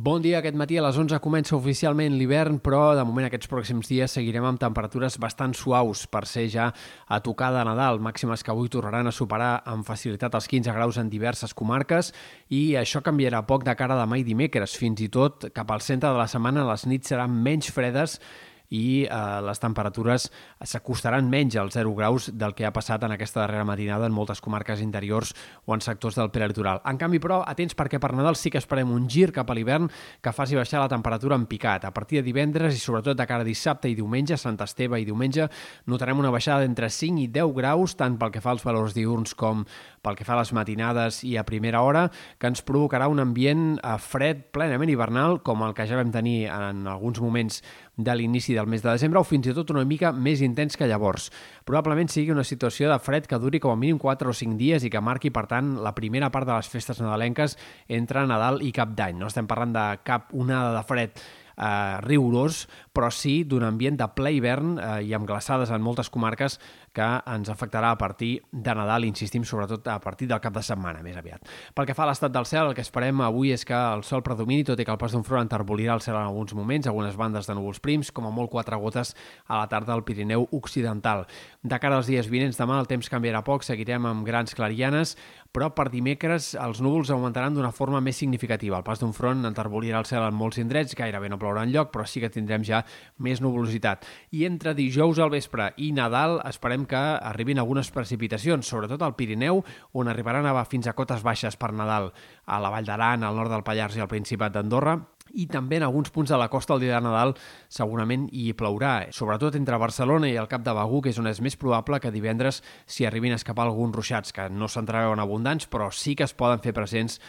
Bon dia, aquest matí a les 11 comença oficialment l'hivern, però de moment aquests pròxims dies seguirem amb temperatures bastant suaus per ser ja a tocar de Nadal, màximes que avui tornaran a superar amb facilitat els 15 graus en diverses comarques i això canviarà poc de cara demà i dimecres. Fins i tot cap al centre de la setmana les nits seran menys fredes i eh, les temperatures s'acostaran menys als 0 graus del que ha passat en aquesta darrera matinada en moltes comarques interiors o en sectors del prelitoral. En canvi, però, atents perquè per Nadal sí que esperem un gir cap a l'hivern que faci baixar la temperatura en picat. A partir de divendres i sobretot de cara a dissabte i diumenge, Sant Esteve i diumenge, notarem una baixada d'entre 5 i 10 graus, tant pel que fa als valors diurns com pel que fa a les matinades i a primera hora, que ens provocarà un ambient eh, fred plenament hivernal, com el que ja vam tenir en alguns moments de l'inici del mes de desembre o fins i tot una mica més intens que llavors. Probablement sigui una situació de fred que duri com a mínim 4 o 5 dies i que marqui, per tant, la primera part de les festes nadalenques entre Nadal i Cap d'Any. No estem parlant de cap onada de fred eh, rigorós, però sí d'un ambient de ple hivern eh, i amb glaçades en moltes comarques que ens afectarà a partir de Nadal, insistim, sobretot a partir del cap de setmana, més aviat. Pel que fa a l'estat del cel, el que esperem avui és que el sol predomini, tot i que el pas d'un front enterbolirà el cel en alguns moments, algunes bandes de núvols prims, com a molt quatre gotes a la tarda al Pirineu Occidental. De cara als dies vinents, demà el temps canviarà poc, seguirem amb grans clarianes, però per dimecres els núvols augmentaran d'una forma més significativa. El pas d'un front enterbolirà el cel en molts indrets, gairebé no plourà lloc, però sí que tindrem ja més nuvolositat. I entre dijous al vespre i Nadal esperem que arribin algunes precipitacions, sobretot al Pirineu, on arribaran a fins a cotes baixes per Nadal, a la Vall d'Aran, al nord del Pallars i al Principat d'Andorra, i també en alguns punts de la costa el dia de Nadal segurament hi plourà, sobretot entre Barcelona i el Cap de Begur, que és on és més probable que divendres s'hi arribin a escapar alguns ruixats, que no s'entreveuen abundants, però sí que es poden fer presents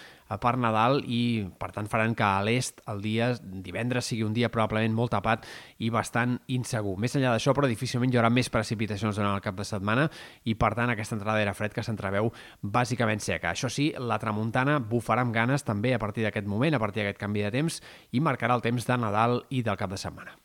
per Nadal i, per tant, faran que a l'est el dia divendres sigui un dia probablement molt tapat i bastant insegur. Més enllà d'això, però, difícilment hi haurà més precipitacions durant el cap de setmana i, per tant, aquesta entrada era fred que s'entreveu bàsicament seca. Això sí, la tramuntana bufarà amb ganes també a partir d'aquest moment, a partir d'aquest canvi de temps, i marcarà el temps de Nadal i del cap de setmana.